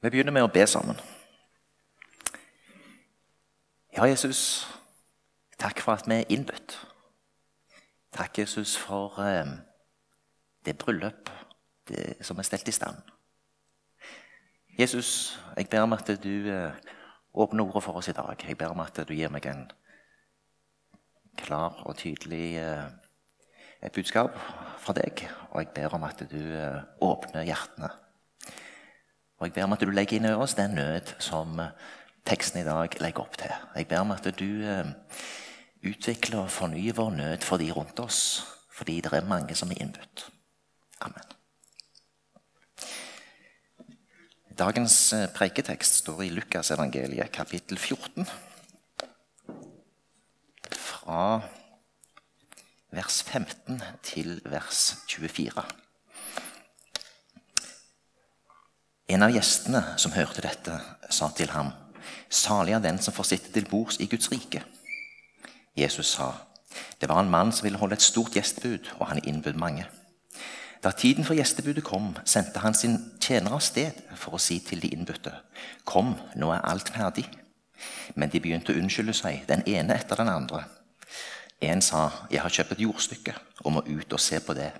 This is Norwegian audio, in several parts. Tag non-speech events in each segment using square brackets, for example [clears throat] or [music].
Vi begynner med å be sammen. Ja, Jesus, takk for at vi er innbudt. Takk, Jesus, for eh, det bryllup det, som er stelt i stand. Jesus, jeg ber om at du eh, åpner ordet for oss i dag. Jeg ber om at du gir meg en klar og tydelig eh, et budskap fra deg. Og jeg ber om at du åpner hjertene. Og jeg ber om at du legger inn i oss den nød som eh, teksten i dag legger opp til. Jeg ber om at du eh, utvikler og fornyer vår nød for de rundt oss, fordi det er mange som er innbudt. Amen. Dagens eh, preiketekst står i Lukasevangeliet, kapittel 14. Fra vers 15 til vers 24. En av gjestene som hørte dette, sa til ham, Salig er den som får sitte til bords i Guds rike. Jesus sa, det var en mann som ville holde et stort gjestebud, og han innbød mange. Da tiden for gjestebudet kom, sendte han sin tjener av sted for å si til de innbudte, Kom, nå er alt ferdig. Men de begynte å unnskylde seg, den ene etter den andre. En sa, Jeg har kjøpt et jordstykke og må ut og se på det.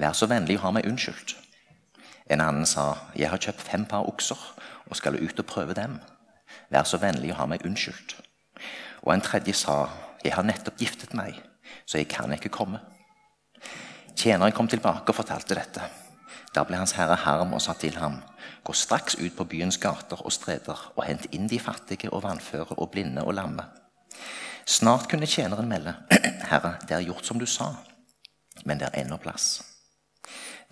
Vær så vennlig å ha meg unnskyldt. En annen sa, Jeg har kjøpt fem par okser og skal ut og prøve dem. Vær så vennlig å ha meg unnskyldt. Og en tredje sa, Jeg har nettopp giftet meg, så jeg kan ikke komme. Tjeneren kom tilbake og fortalte dette. Da ble hans herre harm og sa til ham.: Gå straks ut på byens gater og streder og hent inn de fattige og vannføre og blinde og lamme. Snart kunne tjeneren melde.: [clears throat] Herre, det er gjort som du sa, men det er ennå plass.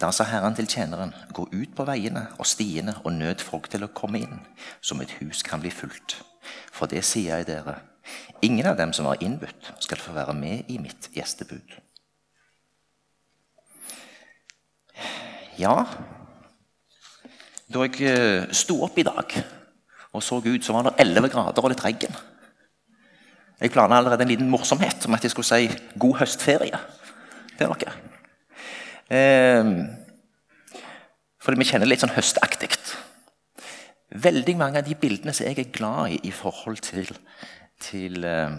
Da sa Herren til tjeneren.: Gå ut på veiene og stiene og nød folk til å komme inn, så mitt hus kan bli fullt. For det sier jeg dere, ingen av dem som var innbudt, skal få være med i mitt gjestebud. Ja, da jeg eh, sto opp i dag og så ut, så var det 11 grader og litt regn. Jeg planla allerede en liten morsomhet om at jeg skulle si 'god høstferie' til dere. Eh, fordi vi kjenner det litt sånn høstaktig. Veldig mange av de bildene som jeg er glad i i forhold til, til eh,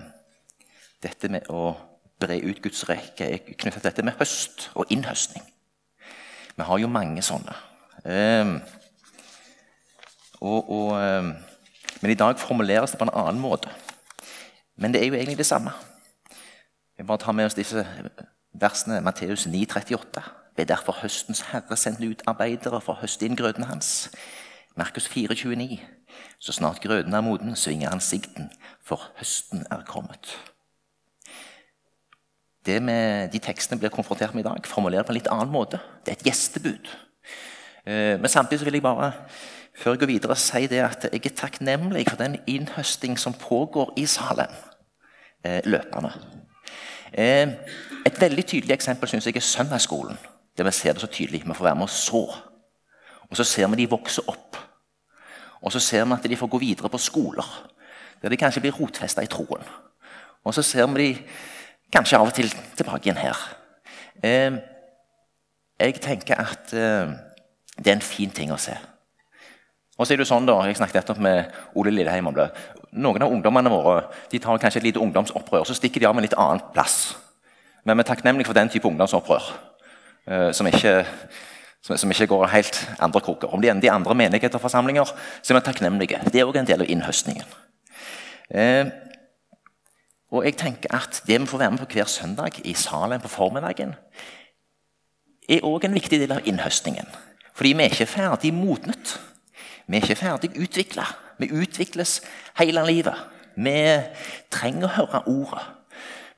dette med å bre ut Guds rekke, er knyttet til dette med høst og innhøstning. Vi har jo mange sånne. Um, og, og, men i dag formuleres det på en annen måte. Men det er jo egentlig det samme. Vi bare tar med oss disse versene. Matteus 9,38. Ved derfor høstens herre sendte ut arbeidere for å høste inn grøden hans. Markus 4,29. Så snart grøden er moden, svinger han sikten, for høsten er kommet det med de tekstene blir konfrontert med i dag, formulerer på en litt annen måte. Det er et gjestebud. Eh, men samtidig vil jeg bare før jeg går videre, si det at jeg er takknemlig for den innhøsting som pågår i Salem eh, løpende. Eh, et veldig tydelig eksempel synes jeg er søndagsskolen. Der vi ser det så tydelig. Vi får være med og så. Og så ser vi de vokse opp. Og så ser vi at de får gå videre på skoler. Der de kanskje blir rotfesta i troen. Og så ser vi de Kanskje av og til tilbake igjen her. Eh, jeg tenker at eh, det er en fin ting å se. Og så er det sånn da, Jeg snakket nettopp med Ole Lilleheim om det. Noen av ungdommene våre de tar kanskje et lite ungdomsopprør så stikker de av med en litt annen plass. Men vi er takknemlige for den type ungdomsopprør som, ikke, som, ikke, går helt andre kroker. Om de i andre menigheter og forsamlinger, så er vi takknemlige. Det er òg en del av innhøstningen. Eh, og jeg tenker at Det vi får være med på hver søndag i salen på formiddagen, er òg en viktig del av innhøstningen. Fordi vi er ikke ferdig modnet. Vi er ikke ferdig utvikla. Vi utvikles hele livet. Vi trenger å høre ordet.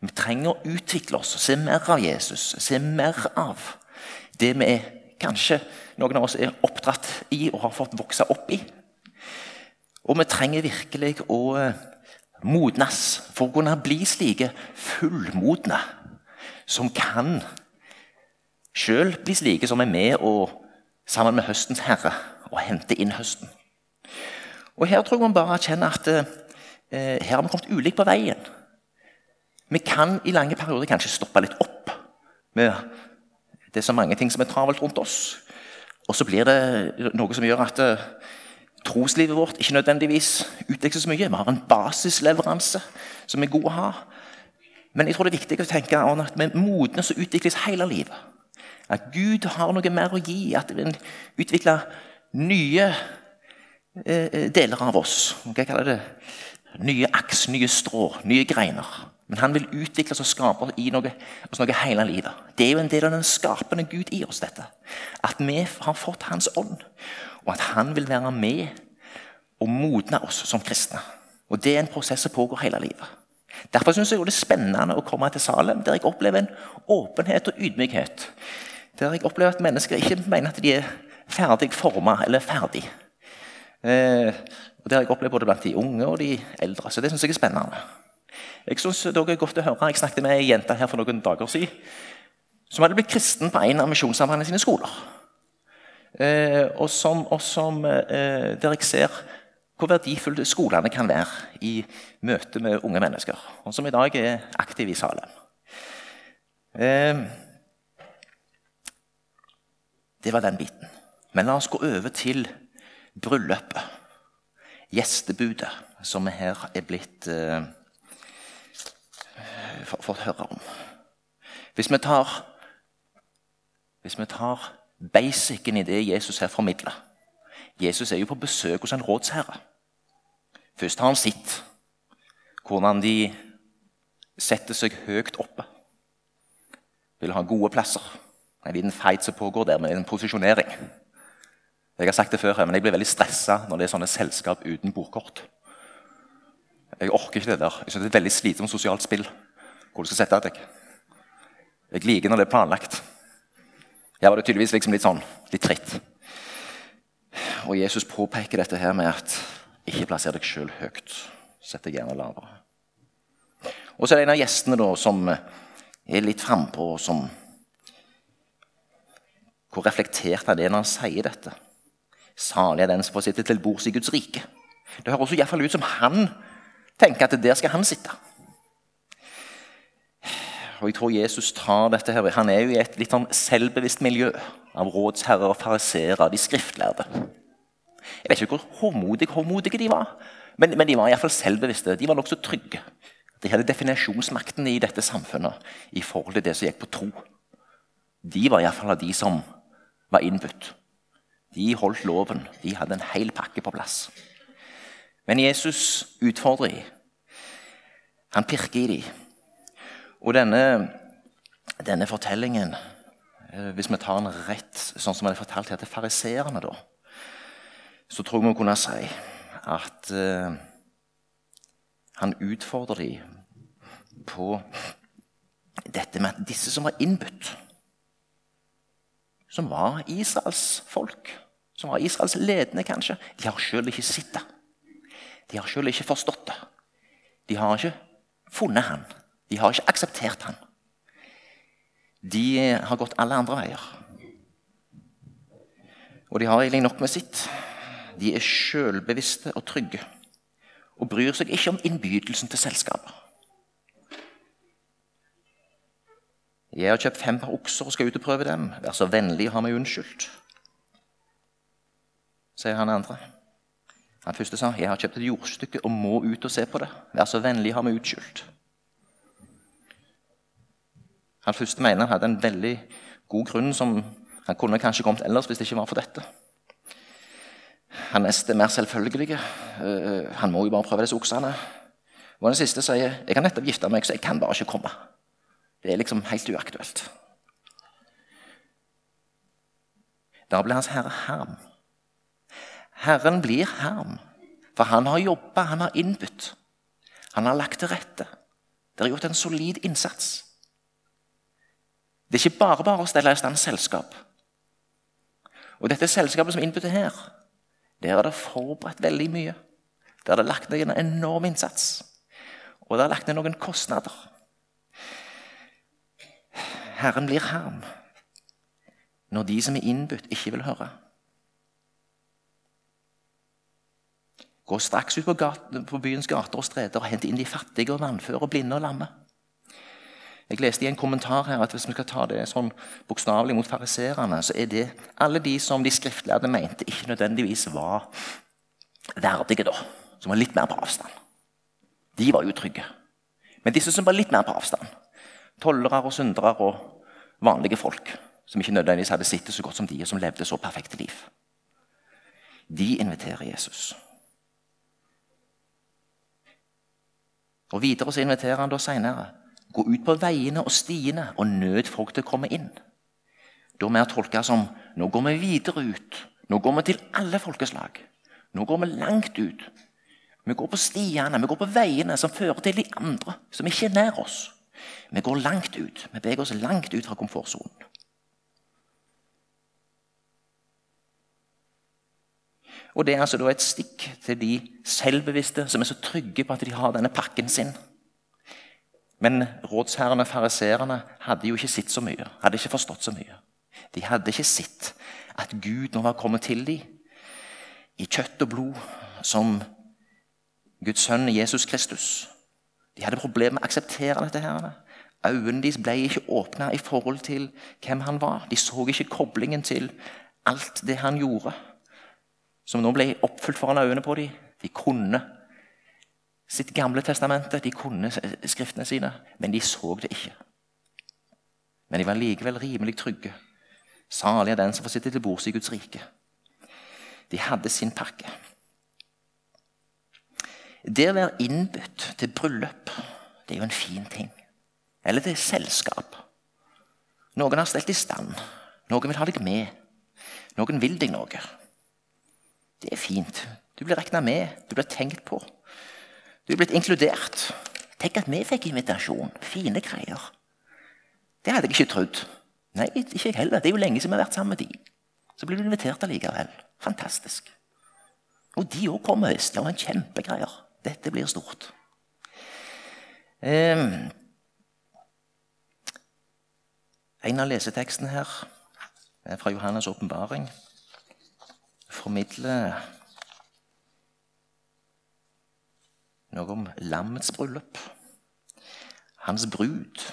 Vi trenger å utvikle oss og se mer av Jesus. Se mer av det vi er, kanskje noen av oss er oppdratt i og har fått vokse opp i. Og vi trenger virkelig å modnes for å kunne bli slike fullmodne som kan sjøl bli slike som er med og sammen med høstens herre og hente inn høsten. Og Her tror jeg man bare erkjenner at eh, her har vi kommet ulikt på veien. Vi kan i lange perioder kanskje stoppe litt opp med det er så mange ting som er travelt rundt oss. Og så blir det noe som gjør at eh, troslivet vårt ikke nødvendigvis utvikler så mye. Vi har en basisleveranse som er god å ha. Men jeg tror det er viktig å tenke at vi modnes og utvikles hele livet. At Gud har noe mer å gi. At vi utvikler nye eh, deler av oss. Hva kaller det? Nye aks, nye strå, nye greiner. Men han vil utvikle oss og skape i noe, oss noe hele livet. Det er jo en del av den skapende Gud i oss. dette. At vi har fått Hans ånd, og at han vil være med og modne oss som kristne. Og Det er en prosess som pågår hele livet. Derfor synes jeg det er spennende å komme til Salem, der jeg opplever en åpenhet og ydmykhet. Der jeg opplever at mennesker ikke mener at de er ferdig forma eller ferdig. Eh, og Det har jeg opplevd både blant de unge og de eldre. Så det synes jeg er spennende. Jeg synes det er godt å høre. Jeg snakket med ei jente her for noen dager siden som hadde blitt kristen på en av Misjonssambandene sine skoler. Eh, og som, og som eh, der jeg ser hvor verdifulle skolene kan være i møte med unge mennesker. Og som i dag er aktive i Salem. Eh, det var den biten. Men la oss gå over til bryllupet. Gjestebudet, som vi her er blitt eh, fått høre om. Hvis vi tar, hvis vi tar basicen i det Jesus her formidler Jesus er jo på besøk hos en rådsherre. Først har han sitt, hvordan de setter seg høyt oppe. Vil ha gode plasser. En liten fight som pågår der med en posisjonering. Jeg har sagt det før, men jeg blir veldig stressa når det er sånne selskap uten bordkort. Jeg orker ikke det der. Jeg synes Det er et veldig slitsomt sosialt spill hvor du skal sette deg. Jeg liker når det er planlagt. Her var det tydeligvis liksom litt sånn, litt tritt. Og Jesus påpeker dette her med at ikke plasser deg sjøl høyt. Sett deg gjerne lavere. Og så er det en av gjestene da, som er litt frampå, som Hvor reflektert er når han sier dette. Salig er den som får sitte til bords i Guds rike. Det høres iallfall ut som han tenker at der skal han sitte. Og jeg tror Jesus tar dette her, Han er jo i et litt sånn selvbevisst miljø av rådsherrer og fariseere, de skriftlærde. Jeg vet ikke hvor håmodige, håmodige de var, men, men de var iallfall selvbevisste. De var nokså trygge. De hadde definasjonsmakten i dette samfunnet i forhold til det som gikk på tro. De var iallfall av de som var innbudt. De holdt loven. De hadde en hel pakke på plass. Men Jesus utfordrer dem. Han pirker i dem. Og denne, denne fortellingen, eh, hvis vi tar den rett, sånn som den er fortalt her til fariseerne, da, så tror jeg vi kunne si at uh, han utfordrer dem på dette med at disse som var innbudt, som var Israels folk, som var Israels ledende, kanskje, de har sjøl ikke sett det. De har sjøl ikke forstått det. De har ikke funnet han. De har ikke akseptert han. De har gått alle andre veier. Og de har egentlig nok med sitt. De er sjølbevisste og trygge og bryr seg ikke om innbydelsen til selskapet. Jeg har kjøpt fem par okser og skal ut og prøve dem. Vær så vennlig ha meg unnskyldt. Sier han andre. Han første sa jeg har kjøpt et jordstykke og må ut og se på det. Vær så vennlig ha meg unnskyldt. Han første mener han hadde en veldig god grunn som han kunne kanskje kommet ellers hvis det ikke var for dette. Han neste er mer selvfølgelige. Uh, han må jo bare prøve disse oksene. Og den siste sier jeg kan nettopp gifte meg, så jeg kan bare ikke komme. Det er liksom helt uaktuelt. Da ble Hans Herre harm. Herren blir herm, for han har jobba, han har innbudt. Han har lagt til rette. Det er gjort en solid innsats. Det er ikke bare bare å stelle i stand selskap. Og dette selskapet som innbudt her, der er det forberedt veldig mye. Der er det lagt ned en enorm innsats. Og det er lagt ned noen kostnader. Herren blir harm når de som er innbudt, ikke vil høre. Gå straks ut på, gaten, på byens gater og streder og hent inn de fattige og vannføre og blinde og lamme. Jeg leste i en kommentar her at hvis vi skal ta det sånn bokstavelig mot fariserene, så er det alle de som de skriftlærde mente ikke nødvendigvis var verdige, da, som var litt mer på avstand, de var utrygge. Men disse som var litt mer på avstand, tollere og syndere og vanlige folk, som ikke nødvendigvis hadde sittet så godt som de, og som levde så perfekte liv, de inviterer Jesus. Og Videre så inviterer han da senere gå ut på veiene og stiene og nød folk til å komme inn. Da mer tolke som nå går vi videre ut. Nå går vi til alle folkeslag. Nå går vi langt ut. Vi går på stiene, vi går på veiene som fører til de andre, som ikke er nær oss. Vi går langt ut. Vi beveger oss langt ut fra komfortsonen. Og Det er altså da et stikk til de selvbevisste som er så trygge på at de har denne pakken sin. Men rådsherrene og fariseerne hadde jo ikke sett så mye, hadde ikke forstått så mye. De hadde ikke sett at Gud nå var kommet til dem i kjøtt og blod som Guds sønn Jesus Kristus. De hadde problemer med å akseptere dette. her. Øynene deres ble ikke åpna i forhold til hvem han var. De så ikke koblingen til alt det han gjorde som nå ble oppfylt foran øynene på dem. De kunne sitt gamle testamente, de kunne skriftene sine, men de så det ikke. Men de var likevel rimelig trygge. Salig er den som får sitte til bords i Guds rike. De hadde sin pakke. Det å være innbudt til bryllup, det er jo en fin ting. Eller til selskap. Noen har stelt i stand. Noen vil ha deg med. Noen vil deg noe. Det er fint. Du blir regna med, du blir tenkt på. Du er blitt inkludert. Tenk at vi fikk invitasjon. Fine greier. Det hadde jeg ikke trodd. Nei, ikke jeg heller. Det er jo lenge siden vi har vært sammen med de. Så blir du invitert allikevel. Fantastisk. Og de òg kommer visst. Det var en kjempegreier. Dette blir stort. Um, en av lesetekstene her er fra Johannes' åpenbaring formidler noe om lammets bryllup. Hans brud,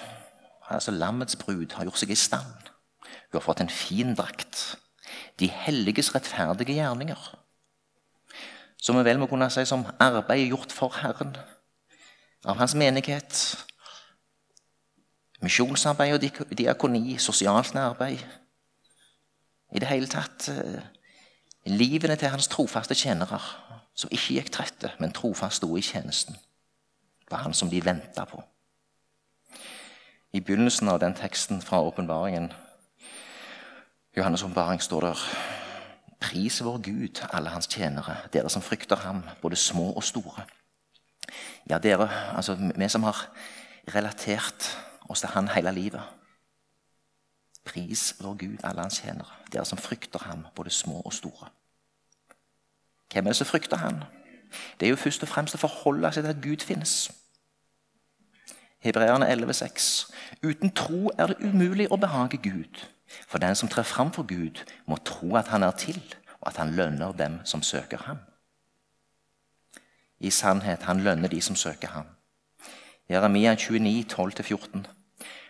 altså lammets brud, har gjort seg i stand. Hun har fått en fin drakt. De helliges rettferdige gjerninger. Som vi vel må kunne si som arbeid gjort for Herren. Av hans menighet. Misjonsarbeid og diakoni, sosialt arbeid. I det hele tatt eh, livene til hans trofaste tjenere, som ikke gikk trette, men trofast sto i tjenesten. Det var han som de venta på. I begynnelsen av den teksten fra åpenbaringen, Johannes' åpenbaring, står der Pris vår Gud, alle hans tjenere, dere som frykter ham, både små og store. Ja, dere, altså vi som har relatert oss til han hele livet. Pris vår Gud, alle hans tjenere, dere som frykter ham, både små og store. Hvem er det som frykter han? Det er jo først og fremst å forholde seg til at Gud finnes. Hebreerne 11,6.: Uten tro er det umulig å behage Gud. For den som trer fram for Gud, må tro at han er til, og at han lønner dem som søker ham. I sannhet, han lønner de som søker ham. Jeremia 29, 12-14.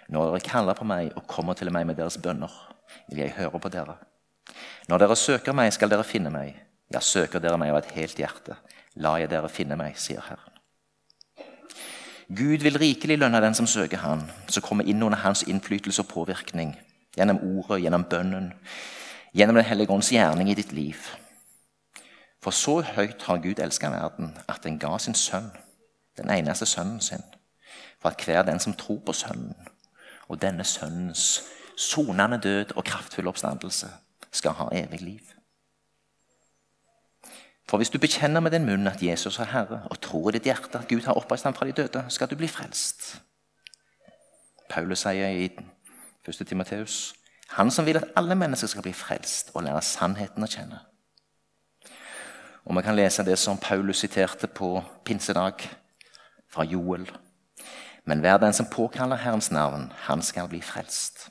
Når dere kaller på meg og kommer til meg med deres bønner, vil jeg høre på dere. Når dere søker meg, skal dere finne meg. Ja, søker dere meg av et helt hjerte, la jeg dere finne meg, sier Herren. Gud vil rikelig lønne den som søker Han, som kommer inn under Hans innflytelse og påvirkning, gjennom ordet, gjennom bønnen, gjennom Den hellige ånds gjerning i ditt liv. For så høyt har Gud elska verden, at den ga sin sønn, den eneste sønnen sin, for at hver den som tror på Sønnen, og denne sønnens sonende død og kraftfulle oppstandelse, skal ha evig liv. For hvis du bekjenner med din munn at Jesus er Herre, og tror i ditt hjerte at Gud har oppreist ham fra de døde, skal du bli frelst. Paulus sier i 1. Timoteus han som vil at alle mennesker skal bli frelst og lære sannheten å kjenne. Og Vi kan lese det som Paulus siterte på pinsedag fra Joel. Men hver den som påkaller Herrens navn, han skal bli frelst.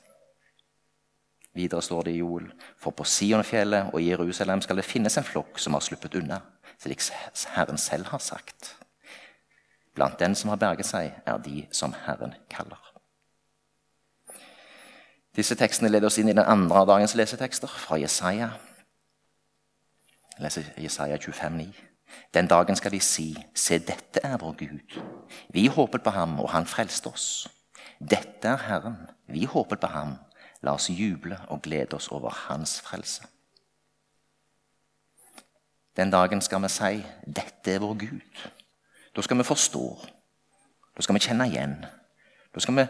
Videre står det i Joel.: For på Sionfjellet og Jerusalem skal det finnes en flokk som har sluppet unna, slik Herren selv har sagt. Blant den som har berget seg, er de som Herren kaller. Disse tekstene leder oss inn i den andre av dagens lesetekster, fra Jesaja. Jeg leser Jesaja 25, 25,9. Den dagen skal de si, se, dette er vår Gud. Vi håpet på ham, og han frelste oss. Dette er Herren. Vi håpet på ham. La oss juble og glede oss over hans frelse. Den dagen skal vi si, dette er vår Gud. Da skal vi forstå. Da skal vi kjenne igjen. Da skal, vi,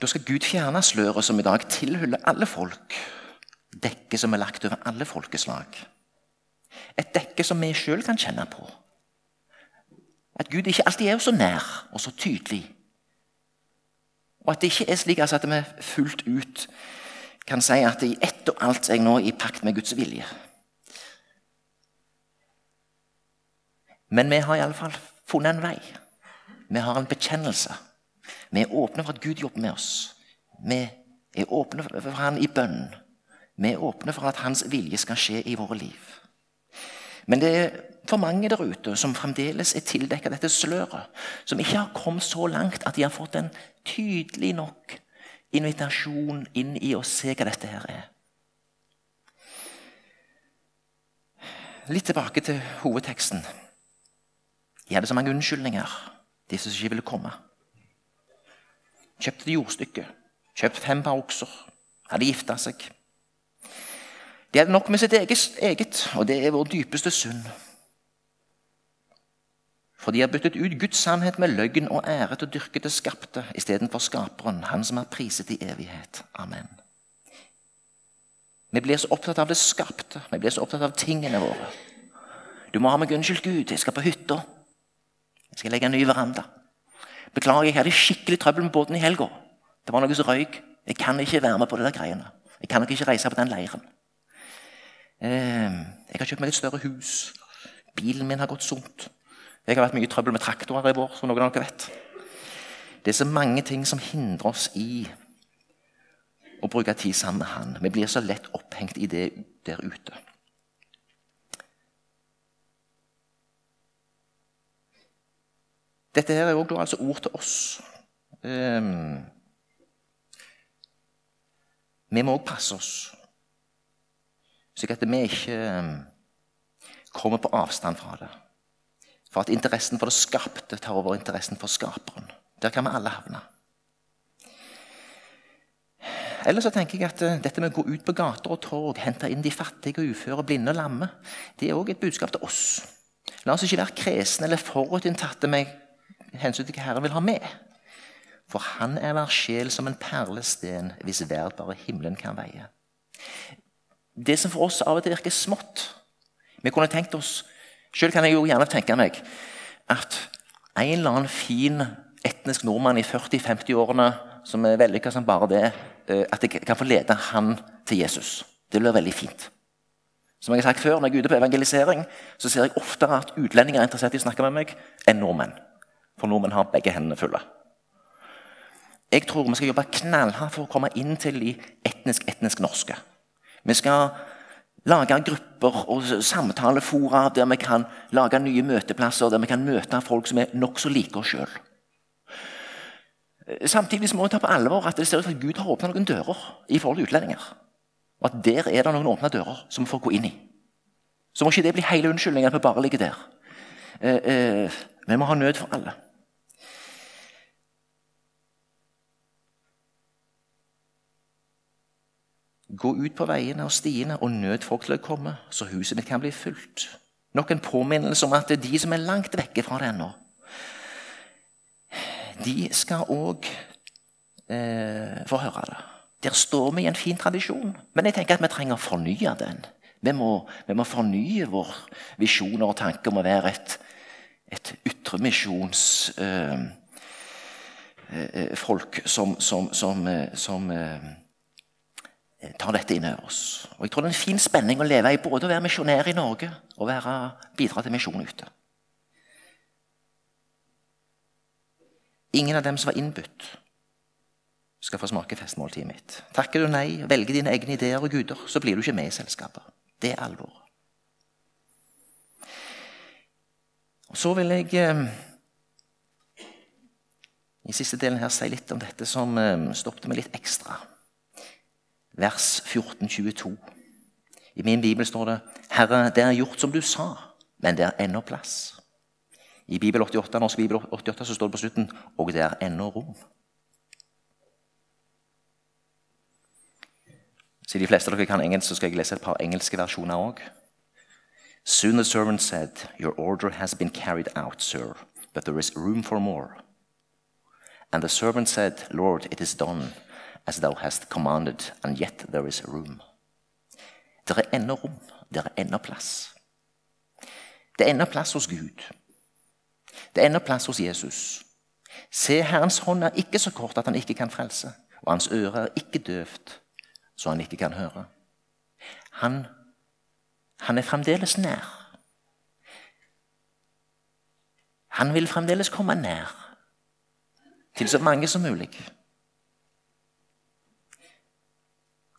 da skal Gud fjerne sløret som i dag tilhyller alle folk. Dekket som er lagt over alle folkeslag. Et dekke som vi sjøl kan kjenne på. At Gud ikke alltid er så nær og så tydelig. Og at det ikke er slik altså, at vi fullt ut kan si at i ett og alt er jeg nå i pakt med Guds vilje. Men vi har iallfall funnet en vei. Vi har en bekjennelse. Vi er åpne for at Gud jobber med oss. Vi er åpne for Han i bønn. Vi er åpne for at Hans vilje skal skje i våre liv. Men det er for mange der ute som fremdeles er tildekket dette sløret. Som ikke har kommet så langt at de har fått en tydelig nok invitasjon inn i å se hva dette her er. Litt tilbake til hovedteksten. De hadde så mange unnskyldninger, de som ikke ville komme. Kjøpte jordstykke, kjøpt fem par okser, hadde gifta seg. De hadde nok med sitt eget, og det er vår dypeste synd. For de har byttet ut Guds sannhet med løgn og ære til å dyrke det skapte istedenfor Skaperen, Han som er priset i evighet. Amen. Vi blir så opptatt av det skapte, vi blir så opptatt av tingene våre. Du må ha meg unnskyldt, Gud, jeg skal på hytta. Jeg skal legge en ny veranda. Beklager, jeg hadde skikkelig trøbbel med båten i helga. Det var noe som røyk. Jeg kan ikke være med på det der greiene. Jeg kan ikke reise på den leiren. Ehm, jeg har kjøpt meg et større hus. Bilen min har gått sunt. Jeg har vært mye i trøbbel med traktorer i vår, som noen av dere vet. Det er så mange ting som hindrer oss i å bruke tid sammen med Han. Vi blir så lett opphengt i det der ute. Dette her er også altså ord til oss. Um, vi må også passe oss slik at vi ikke ehm, kommer på avstand fra det. For at interessen for det skapte tar over interessen for skaperen. Der kan vi alle havne. Eller så tenker jeg at uh, dette med å gå ut på gater og torg, hente inn de fattige, og uføre, blinde og lamme, det er òg et budskap til oss. La oss ikke være kresne eller forutinntatte med hensyn til hva Herren vil ha med. For han er hver sjel som en perlesten hvis verd bare himmelen kan veie det som for oss av og til virker smått Vi kunne tenkt oss Selv kan jeg jo gjerne tenke meg at en eller annen fin etnisk nordmann i 40-50-årene som er vellykka som bare det, eh, at jeg kan få lede han til Jesus. Det blir veldig fint. Som jeg har sagt før, Når jeg er ute på evangelisering, så ser jeg oftere at utlendinger er interessert i å snakke med meg, enn nordmenn. For nordmenn har begge hendene fulle. Jeg tror vi skal jobbe knallhardt for å komme inn til de etnisk-etnisk norske. Vi skal lage grupper og samtalefora der vi kan lage nye møteplasser, der vi kan møte folk som er nokså like oss sjøl. Samtidig må vi ta på alvor at det ser ut til at Gud har åpna noen dører i forhold til utlendinger. Og at der er det noen åpne dører som vi får gå inn i. Så må ikke det bli hele unnskyldningen at vi bare ligger der. Eh, eh, vi må ha nød for alle. Gå ut på veiene og stiene og nød folk til å komme, så huset mitt kan bli fullt. Nok en påminnelse om at det er de som er langt vekke fra det ennå, de skal òg eh, få høre det. Der står vi i en fin tradisjon, men jeg tenker at vi trenger å fornye den. Vi må, vi må fornye vår visjoner og tanker om å være et, et ytremisjonsfolk eh, eh, som, som, som, eh, som eh, Eh, tar dette inn over oss. Og jeg tror det er en fin spenning å leve i både å være misjonær i Norge og være, bidra til misjon ute. Ingen av dem som var innbudt, skal få smake festmåltidet mitt. Takker du nei, velger dine egne ideer og guder, så blir du ikke med i selskapet. Det er alvor. Og Så vil jeg eh, i siste delen her si litt om dette som eh, stoppet meg litt ekstra vers 14-22. I min bibel står det Herre, det er gjort som du sa. men det er ennå plass. I Bibel 88, Norsk Bibel 88 så står det på slutten og det er ennå rom. Siden de fleste av dere kan engelsk, så skal jeg lese et par engelske versjoner òg. Soon the servant said, Your order has been carried out, sir, but there is room for more. And the servant said, Lord, it is done as thou hast commanded, and yet there is room. Det er ennå rom. Det er ennå plass. Det er ennå plass hos Gud. Det er ennå plass hos Jesus. Se, Herrens hånd er ikke så kort at han ikke kan frelse, og hans øre er ikke døvt så han ikke kan høre. Han, han er fremdeles nær. Han vil fremdeles komme nær til så mange som mulig.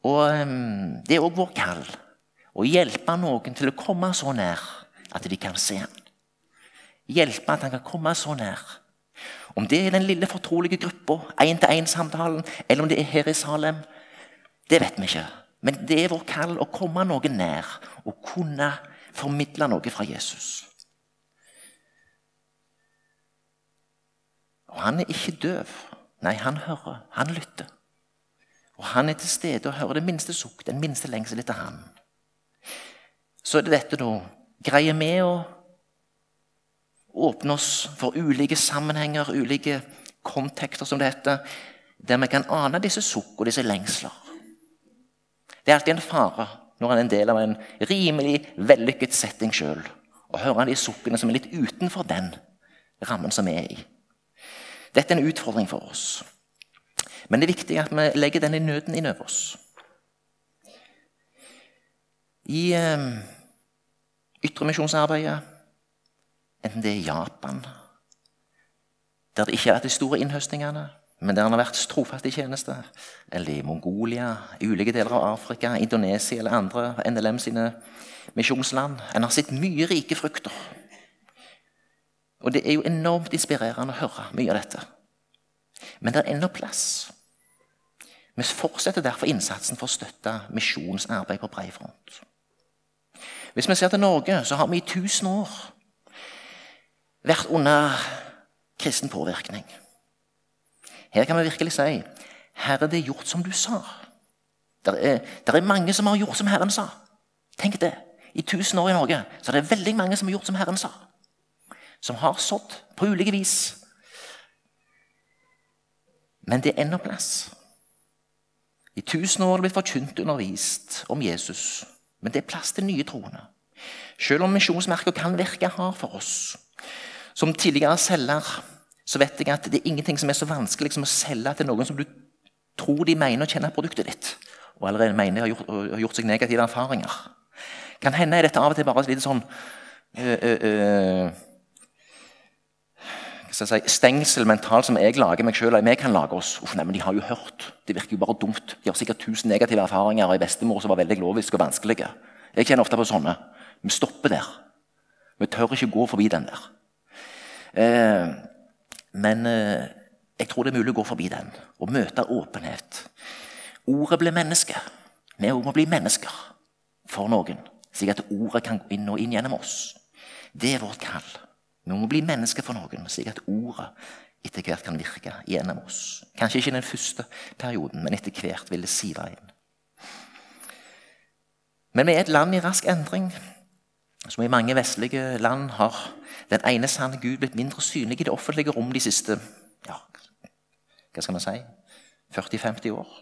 Og um, Det er òg vår kall å hjelpe noen til å komme så nær at de kan se ham. Hjelpe at han kan komme så nær. Om det er den lille fortrolige gruppa, én-til-én-samtalen, eller om det er her i Salem, det vet vi ikke. Men det er vår kall å komme noen nær og kunne formidle noe fra Jesus. Og han er ikke døv. Nei, han hører. Han lytter. Og han er til stede og hører det minste sukk, den minste lengsel etter han. Så er det dette, da. Greier vi å åpne oss for ulike sammenhenger, ulike kontekster, som det heter, der vi kan ane disse sukk og disse lengsler? Det er alltid en fare når han er en del av en rimelig vellykket setting sjøl, og hører de sukkene som er litt utenfor den rammen som vi er i. Dette er en utfordring for oss. Men det er viktig at vi legger denne nøden inn over oss. I eh, ytremisjonsarbeidet, enten det er i Japan, der det ikke har vært de store innhøstningene, men der han har vært trofast i tjeneste, eller i Mongolia, i ulike deler av Afrika, Indonesia eller andre NLM sine misjonsland En har sett mye rike frukter. Og det er jo enormt inspirerende å høre mye av dette. Men det er ennå plass. Vi fortsetter derfor innsatsen for å støtte misjonsarbeid på bred front. Hvis vi ser til Norge, så har vi i tusen år vært under kristen påvirkning. Her kan vi virkelig si Herre, det er gjort som du sa. Det er, er, mange som har gjort som Herren sa. Tenk det. I tusen år i Norge så er det veldig mange som har gjort som Herren sa. Som har sådd på ulike vis. Men det er ennå plass. I tusen år er det blitt forkynt undervist om Jesus. Men det er plass til nye troende. Selv om misjonsmerker kan virke hard for oss. Som tidligere selger så vet jeg at det er ingenting som er så vanskelig som å selge til noen som du tror de mener å kjenne produktet ditt, og allerede mener de har gjort, har gjort seg negative erfaringer. Kan hende er dette av og til bare et lite sånn øh, øh, øh, si, stengsel mentalt som jeg lager meg sjøl. Vi kan lage oss. Uff, nei, men De har jo hørt. Det virker jo bare dumt. De har sikkert tusen negative erfaringer. Og ei bestemor som var veldig lovisk og vanskelige. Jeg kjenner ofte på sånne. Vi stopper der. Vi tør ikke gå forbi den der. Eh, men eh, jeg tror det er mulig å gå forbi den og møte åpenhet. Ordet ble menneske. Vi må bli mennesker for noen, slik at ordet kan gå inn og inn gjennom oss. Det er vårt kall. Vi må bli mennesker for noen, slik at ordet etter hvert kan virke gjennom oss. Kanskje ikke den første perioden, men etter hvert vil det sive inn. Men vi er et land i rask endring. Som i mange vestlige land har den ene sanne Gud blitt mindre synlig i det offentlige rom de siste ja, hva skal man si 40-50 år.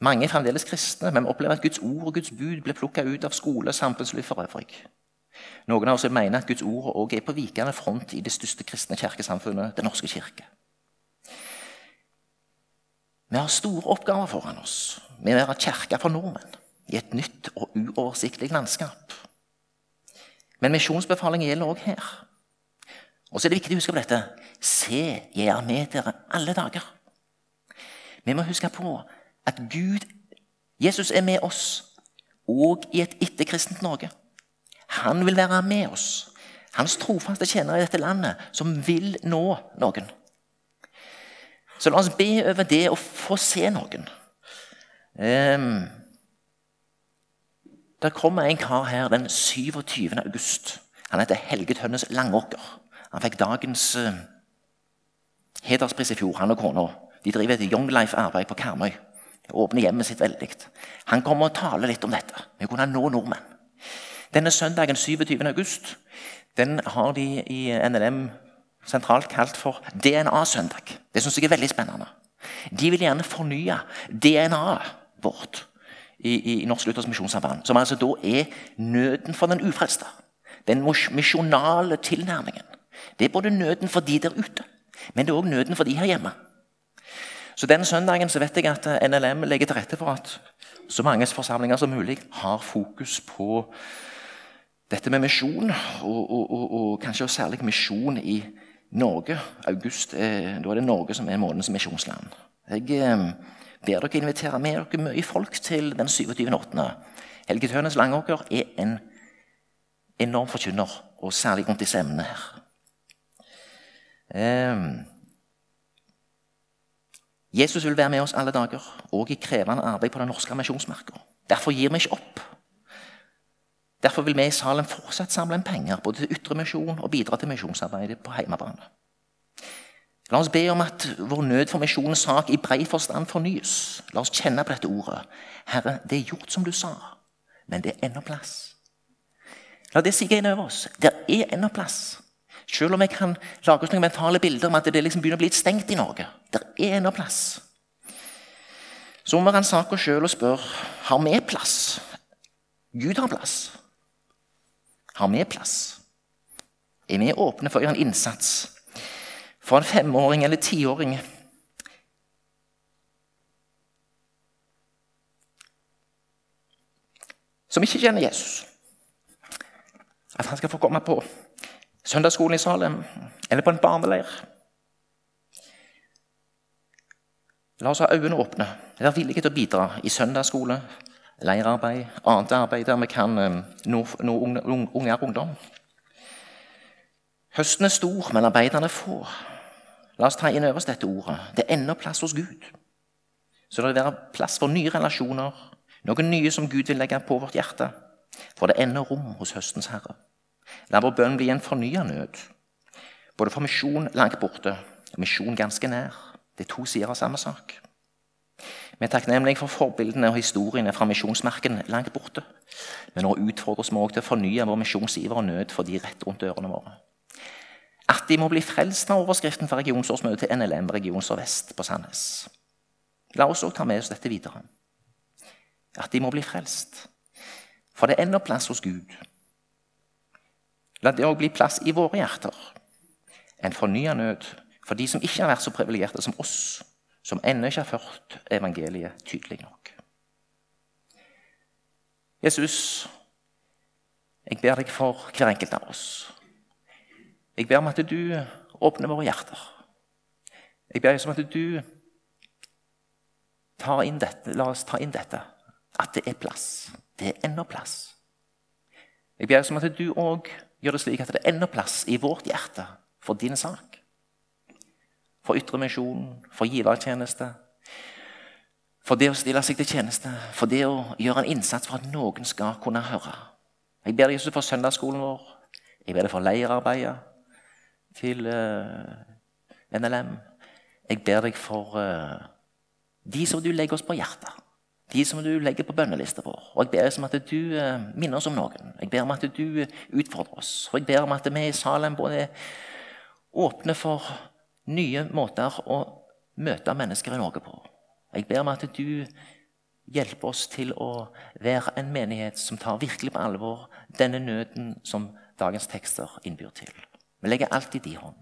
Mange er fremdeles kristne, men vi opplever at Guds ord og Guds bud blir plukka ut av skole og samfunnsliv for øvrig. Noen av oss mener at Guds ord også er på vikende front i det største kristne kirkesamfunnet, Den norske kirke. Vi har store oppgaver foran oss med å være kirke for nordmenn i et nytt og uoversiktlig landskap. Men misjonsbefalingen gjelder òg her. Og så er det viktig å huske på dette. Se, jeg er med dere alle dager. Vi må huske på at Gud, Jesus er med oss òg i et etterkristent Norge. Han vil være med oss. Hans trofaste tjenere i dette landet som vil nå noen. Så la oss be over det å få se noen. Um, Der kommer en kar her den 27. august. Han heter Helge Tønnes Langåker. Han fikk dagens uh, hederspris i fjor, han og kona. De driver et Young Life-arbeid på Karmøy. Åpner hjemmet sitt veldig. Han kommer og taler litt om dette. Vi kunne nå nordmenn. Denne søndagen 27. august den har de i NLM sentralt kalt for DNA-søndag. Det syns jeg er veldig spennende. De vil gjerne fornye DNA-et vårt i, i Norsk Luthers Misjonssamband, som altså da er nøden for den ufrelste. Den misjonale tilnærmingen. Det er både nøden for de der ute, men det er òg nøden for de her hjemme. Så Den søndagen så vet jeg at NLM legger til rette for at så mange forsamlinger som mulig har fokus på dette med misjon, og, og, og, og kanskje særlig misjon i Norge. August, eh, Da er det Norge som er månedens misjonsland. Jeg eh, ber dere invitere med dere mye folk til den 27.8. Helge Tønes Langåker er en enorm forkynner, og særlig rundt disse emnene her. Eh, Jesus vil være med oss alle dager, og i krevende arbeid på den norske misjonsmarka. Derfor gir vi ikke opp. Derfor vil vi i salen fortsatt samle inn penger både til ytre misjon og bidra til misjonsarbeidet på hjemmebane. La oss be om at vår nød for misjonens sak i brei forstand fornyes. La oss kjenne på dette ordet. Herre, det er gjort som du sa, men det er ennå plass. La det sige inn over oss. Det er ennå plass. Selv om jeg kan lage oss noen mentale bilder om at det liksom begynner å bli litt stengt i Norge. Det er ennå plass. Så må vi ransake oss sjøl og spørre har vi plass. Gud har plass. Har vi plass? Er vi åpne for å gjøre en innsats for en femåring eller tiåring som ikke kjenner Jesus. At han skal få komme på søndagsskolen i Salem eller på en barneleir. La oss ha øynene åpne, være villige til å bidra i søndagsskole, leirarbeid, annet arbeid der vi kan eh, nå, nå unge og ungdom. Høsten er stor, men arbeiderne er få. La oss ta inn over oss dette ordet. Det er ennå plass hos Gud. Så det vil være plass for nye relasjoner, noe nye som Gud vil legge på vårt hjerte. For det er ennå rom hos høstens herre. La vår bønn bli en fornya nød. Både for misjon langt borte og misjon ganske nær. Det er to sider av samme sak. Vi er takknemlige for forbildene og historiene fra misjonsmerken langt borte. Men nå utfordres vi òg til å fornye vår misjonsiver og nød for de rett rundt ørene våre. At de må bli frelst av overskriften for regionsårsmøtet til NLM Region Sør-Vest på Sandnes. La oss også ta med oss dette videre. At de må bli frelst. For det er ennå plass hos Gud. La det òg bli plass i våre hjerter. En fornya nød for de som ikke har vært så privilegerte som oss, som ennå ikke har ført evangeliet tydelig nok. Jesus, jeg ber deg for hver enkelt av oss. Jeg ber om at du åpner våre hjerter. Jeg ber om at du tar inn dette. La oss ta inn dette. At det er plass. Det er ennå plass. Jeg ber om at du òg gjør det slik at det er ennå plass i vårt hjerte for din sak. For ytre misjon, for givertjeneste. For det å stille seg til tjeneste, for det å gjøre en innsats for at noen skal kunne høre. Jeg ber deg for søndagsskolen vår. Jeg ber deg for leirarbeidet til eh, NLM. Jeg ber deg for uh, de som du legger oss på hjertet. De som du legger på bønnelista vår. Og jeg ber deg om at du uh, minner oss om noen. Jeg ber om at du utfordrer oss. Og jeg ber om at vi i Salem både åpner for nye måter å møte mennesker i Norge på. Jeg ber om at du hjelper oss til å være en menighet som tar virkelig på alvor denne nøden som dagens tekster innbyr til. Vi legger alt i din hånd.